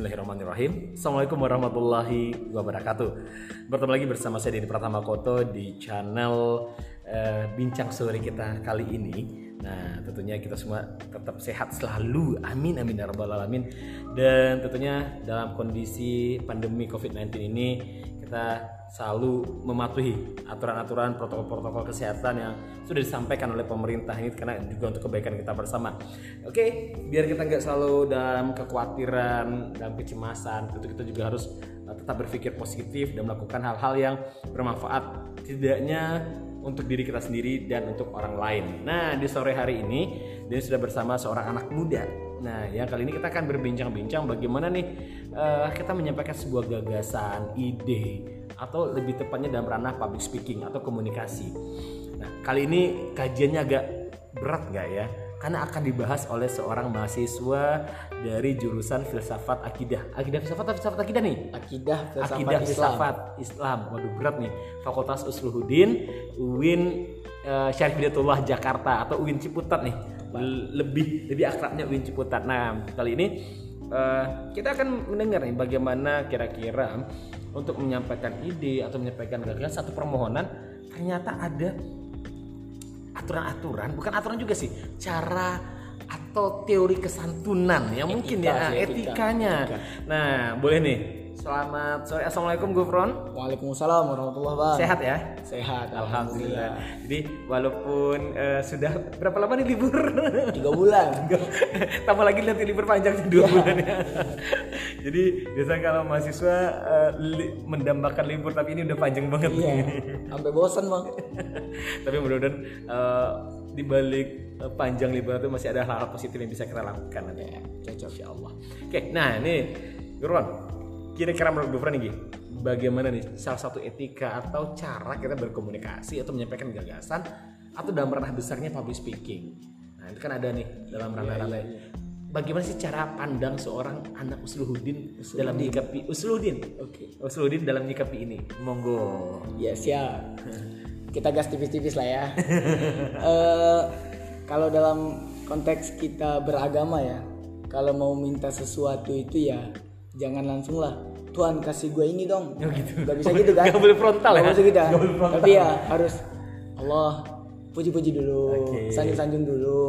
Bismillahirrahmanirrahim. Assalamualaikum warahmatullahi wabarakatuh. Bertemu lagi bersama saya Dini Pratama Koto di channel uh, Bincang Sore kita kali ini. Nah tentunya kita semua tetap sehat selalu. Amin amin ya alamin. Dan tentunya dalam kondisi pandemi COVID-19 ini Kita selalu mematuhi aturan-aturan protokol-protokol kesehatan yang sudah disampaikan oleh pemerintah ini karena juga untuk kebaikan kita bersama. Oke, biar kita nggak selalu dalam kekhawatiran, dalam kecemasan, tentu kita juga harus uh, tetap berpikir positif dan melakukan hal-hal yang bermanfaat tidaknya untuk diri kita sendiri dan untuk orang lain. Nah, di sore hari ini dia sudah bersama seorang anak muda. Nah, yang kali ini kita akan berbincang-bincang bagaimana nih uh, kita menyampaikan sebuah gagasan, ide, atau lebih tepatnya dalam ranah public speaking atau komunikasi. Nah, kali ini kajiannya agak berat nggak ya? Karena akan dibahas oleh seorang mahasiswa dari jurusan filsafat akidah. Akidah filsafat atau filsafat akidah nih? Akidah filsafat akidah Islam. filsafat Islam. Waduh berat nih. Fakultas Usluhuddin, UIN uh, Syarif Hidayatullah Jakarta atau UIN Ciputat nih. Lebih lebih akrabnya UIN Ciputat. Nah, kali ini uh, kita akan mendengar nih bagaimana kira-kira untuk menyampaikan ide atau menyampaikan gagasan satu permohonan ternyata ada aturan-aturan bukan aturan juga sih cara atau teori kesantunan ya mungkin ya sih, etika. etikanya nah boleh nih selamat sore assalamualaikum Gufron Waalaikumsalam warahmatullahi wabarakatuh. sehat ya Sehat. Alhamdulillah. Jadi walaupun eh, sudah berapa lama nih libur? Tiga bulan. Tambah lagi nanti libur panjangnya dua bulan ya. Jadi biasanya kalau mahasiswa eh, li- mendambakan libur tapi ini udah panjang banget Iya. nih. Sampai bosan bang. tapi mudah-mudahan eh, di balik panjang libur itu masih ada hal-hal positif yang bisa kita lakukan nanti. Cocok. Insya Allah. Oke, nah ini Gurwan, kira-kira menurut Gufron nih, bagaimana nih salah satu etika atau cara kita berkomunikasi atau menyampaikan gagasan atau dalam ranah besarnya public speaking. Nah itu kan ada nih dalam ranah-ranah. Bagaimana sih cara pandang seorang anak usluhuddin dalam menyikapi usluhuddin? Oke, usluhuddin dalam menyikapi ini. Monggo. Ya siap. Kita gas tipis-tipis lah ya. Eh, kalau dalam konteks kita beragama ya, kalau mau minta sesuatu itu ya jangan langsung lah. Tuhan kasih gue ini dong. Oh, gitu. Gak bisa gitu kan? Gak boleh frontal ya? Gak bisa gitu. Gak boleh frontal. Tapi ya harus Allah puji-puji dulu, Oke. sanjung-sanjung dulu,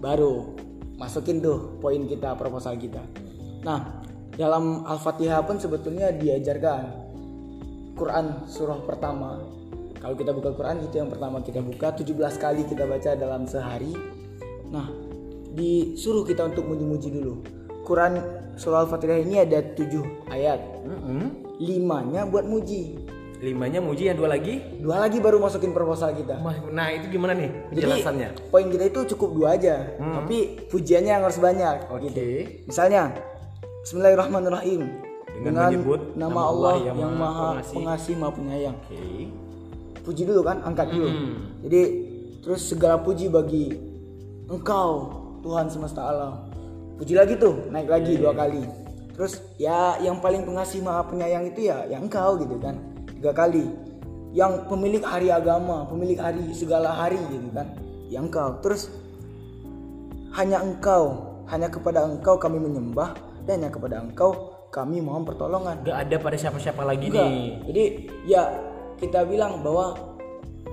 baru masukin tuh poin kita proposal kita. Nah dalam Al-Fatihah pun sebetulnya diajarkan Quran surah pertama. Kalau kita buka Quran itu yang pertama kita buka 17 kali kita baca dalam sehari. Nah, disuruh kita untuk muji-muji dulu. Quran surah Al-Fatihah ini ada 7 ayat. Mm-mm. Limanya buat muji. Limanya muji yang dua lagi. Dua lagi baru masukin proposal kita. Nah itu gimana nih Jadi penjelasannya? poin kita itu cukup dua aja, tapi pujiannya yang harus banyak. Oke. Gitu. Misalnya, Bismillahirrahmanirrahim. Dengan menyebut nama Allah yang, Maha Pengasih, Maha Penyayang. Oke. Puji dulu kan, angkat dulu. Hmm. Jadi terus segala puji bagi Engkau Tuhan semesta alam. Puji lagi tuh, naik lagi dua kali. Terus ya yang paling pengasih Maha Penyayang itu ya yang Engkau gitu kan. Tiga kali. Yang pemilik hari agama, pemilik hari segala hari gitu kan. Yang Engkau. Terus hanya Engkau, hanya kepada Engkau kami menyembah dan hanya kepada Engkau kami mohon pertolongan. Gak ada pada siapa-siapa lagi Enggak. nih. Jadi ya kita bilang bahwa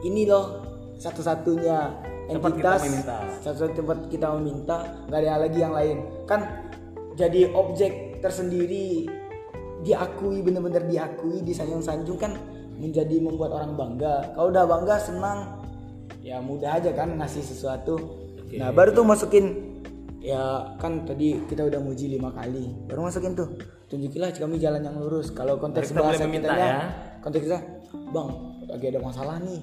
ini loh satu-satunya entitas, meminta. satu-satunya tempat kita meminta, nggak ada lagi yang lain. Kan jadi objek tersendiri diakui benar-benar diakui disanjung-sanjung kan menjadi membuat orang bangga. Kalau udah bangga senang ya mudah aja kan ngasih sesuatu. Nah baru tuh masukin ya kan tadi kita udah muji lima kali baru masukin tuh tunjukilah kami jalan yang lurus kalau konteks Kita bahasa meminta kitanya ya. konteks kita bang lagi ada masalah nih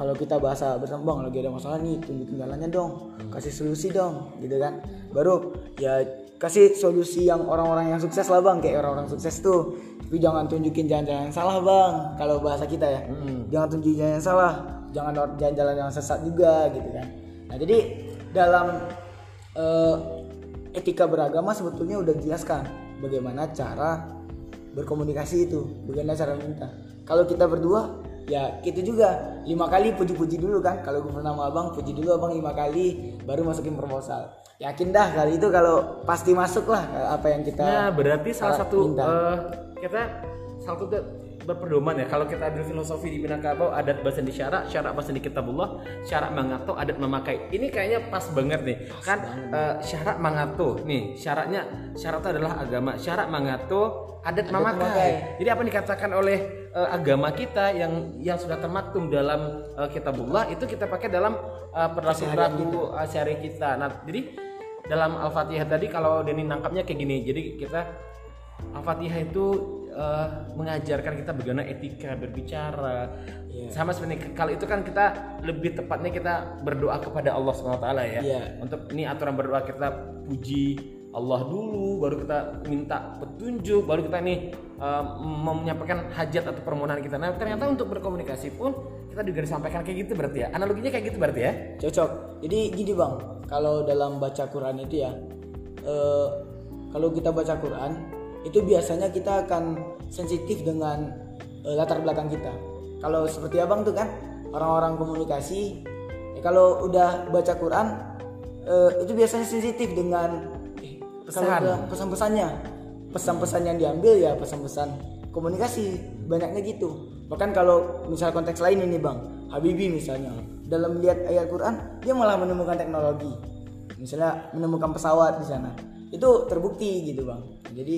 kalau kita bahasa bersama bang lagi ada masalah nih tunjukin jalannya dong. Kasih solusi dong gitu kan. Baru ya kasih solusi yang orang-orang yang sukses lah bang. Kayak orang-orang sukses tuh. Tapi jangan tunjukin jalan-jalan yang salah bang. Kalau bahasa kita ya. Jangan tunjukin jalan yang salah. Jangan jalan-jalan yang sesat juga gitu kan. Nah jadi dalam eh, etika beragama sebetulnya udah dijelaskan bagaimana cara berkomunikasi itu bagaimana cara minta. Kalau kita berdua ya kita juga lima kali puji-puji dulu kan kalau gue pernah sama abang puji dulu abang lima kali baru masukin proposal yakin dah kali itu kalau pasti masuk lah apa yang kita Nah, berarti salah satu minta. eh, kita salah satu berpedoman ya. Kalau kita ambil filosofi di Minangkabau, adat bahasa di syarak, syarak bahasa di kitabullah, syarak mangato, adat memakai. Ini kayaknya pas banget nih. kan eh, syarak mangato nih, syaratnya syarat adalah agama. Syarak mangato, adat, memakai. memakai. Jadi apa yang dikatakan oleh eh, agama kita yang yang sudah termaktum dalam eh, kitabullah itu kita pakai dalam eh, perilaku perilaku eh, syari kita. Nah, jadi dalam Al-Fatihah tadi kalau Denny nangkapnya kayak gini. Jadi kita Al-Fatihah itu eh, mengajarkan kita bagaimana etika berbicara. Sama seperti kalau itu kan kita lebih tepatnya kita berdoa kepada Allah SWT ya. Iya. Untuk ini aturan berdoa kita puji Allah dulu, baru kita minta petunjuk, baru kita nih eh, menyampaikan hajat atau permohonan kita. Nah ternyata untuk berkomunikasi pun kita juga disampaikan kayak gitu berarti ya. Analoginya kayak gitu berarti ya. cocok jadi gini bang kalau dalam baca Quran itu ya eh, kalau kita baca Quran itu biasanya kita akan sensitif dengan eh, latar belakang kita kalau seperti abang tuh kan orang-orang komunikasi ya kalau udah baca Quran eh, itu biasanya sensitif dengan Pesan. pesan-pesannya. Pesan-pesan yang diambil ya pesan-pesan komunikasi banyaknya gitu. Bahkan kalau misal konteks lain ini bang. Habibie misalnya dalam melihat ayat Quran dia malah menemukan teknologi. Misalnya menemukan pesawat di sana. Itu terbukti gitu bang. Jadi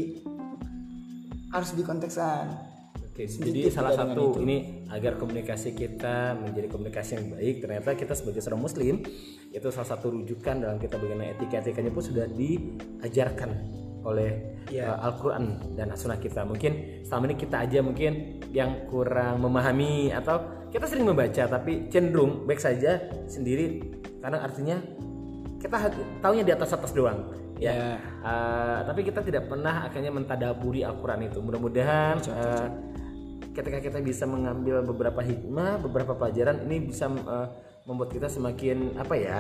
harus dikontekskan Oke, jadi salah satu itu. ini agar komunikasi kita menjadi komunikasi yang baik, ternyata kita sebagai seorang muslim itu salah satu rujukan dalam kita bagaimana etika-etikanya pun sudah diajarkan oleh Iya. uh, Al-Qur'an dan sunnah kita. Mungkin selama ini kita aja mungkin yang kurang memahami atau kita sering membaca tapi cenderung baik saja sendiri karena artinya kita tahunya di atas atas doang ya. Ya. Uh, tapi kita tidak pernah akhirnya mentadaburi Al-Quran itu. Mudah-mudahan uh, ketika kita bisa mengambil beberapa hikmah, beberapa pelajaran ini bisa uh, membuat kita semakin apa ya,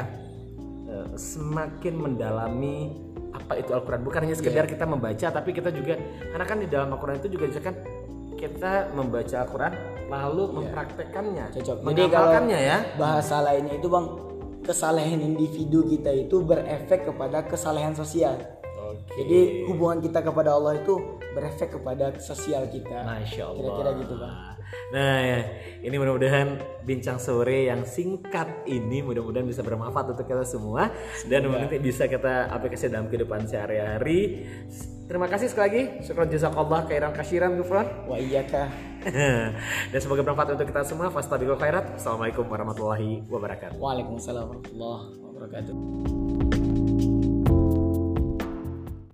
uh, semakin mendalami apa itu Al-Quran. Bukan hanya sekedar kita membaca, tapi kita juga karena kan di dalam Al-Quran itu juga kan kita membaca Al-Quran lalu mempraktekannya, cocok jadi kalau mengamalkannya ya. bahasa lainnya itu bang kesalahan individu kita itu berefek kepada kesalahan sosial Oke. Jadi hubungan kita kepada Allah itu berefek kepada sosial kita. Masya Allah. Kira-kira gitu bang. Nah, ya, ini mudah-mudahan bincang sore yang singkat ini mudah-mudahan bisa bermanfaat untuk kita semua dan nanti bisa kita aplikasi dalam kehidupan sehari-hari. Terima kasih sekali lagi. Syukran jazakallah khairan kasiran Gufron. Wa iyyaka. dan semoga bermanfaat untuk kita semua. Fastabiqul khairat. Assalamualaikum warahmatullahi wabarakatuh. Waalaikumsalam warahmatullahi wabarakatuh.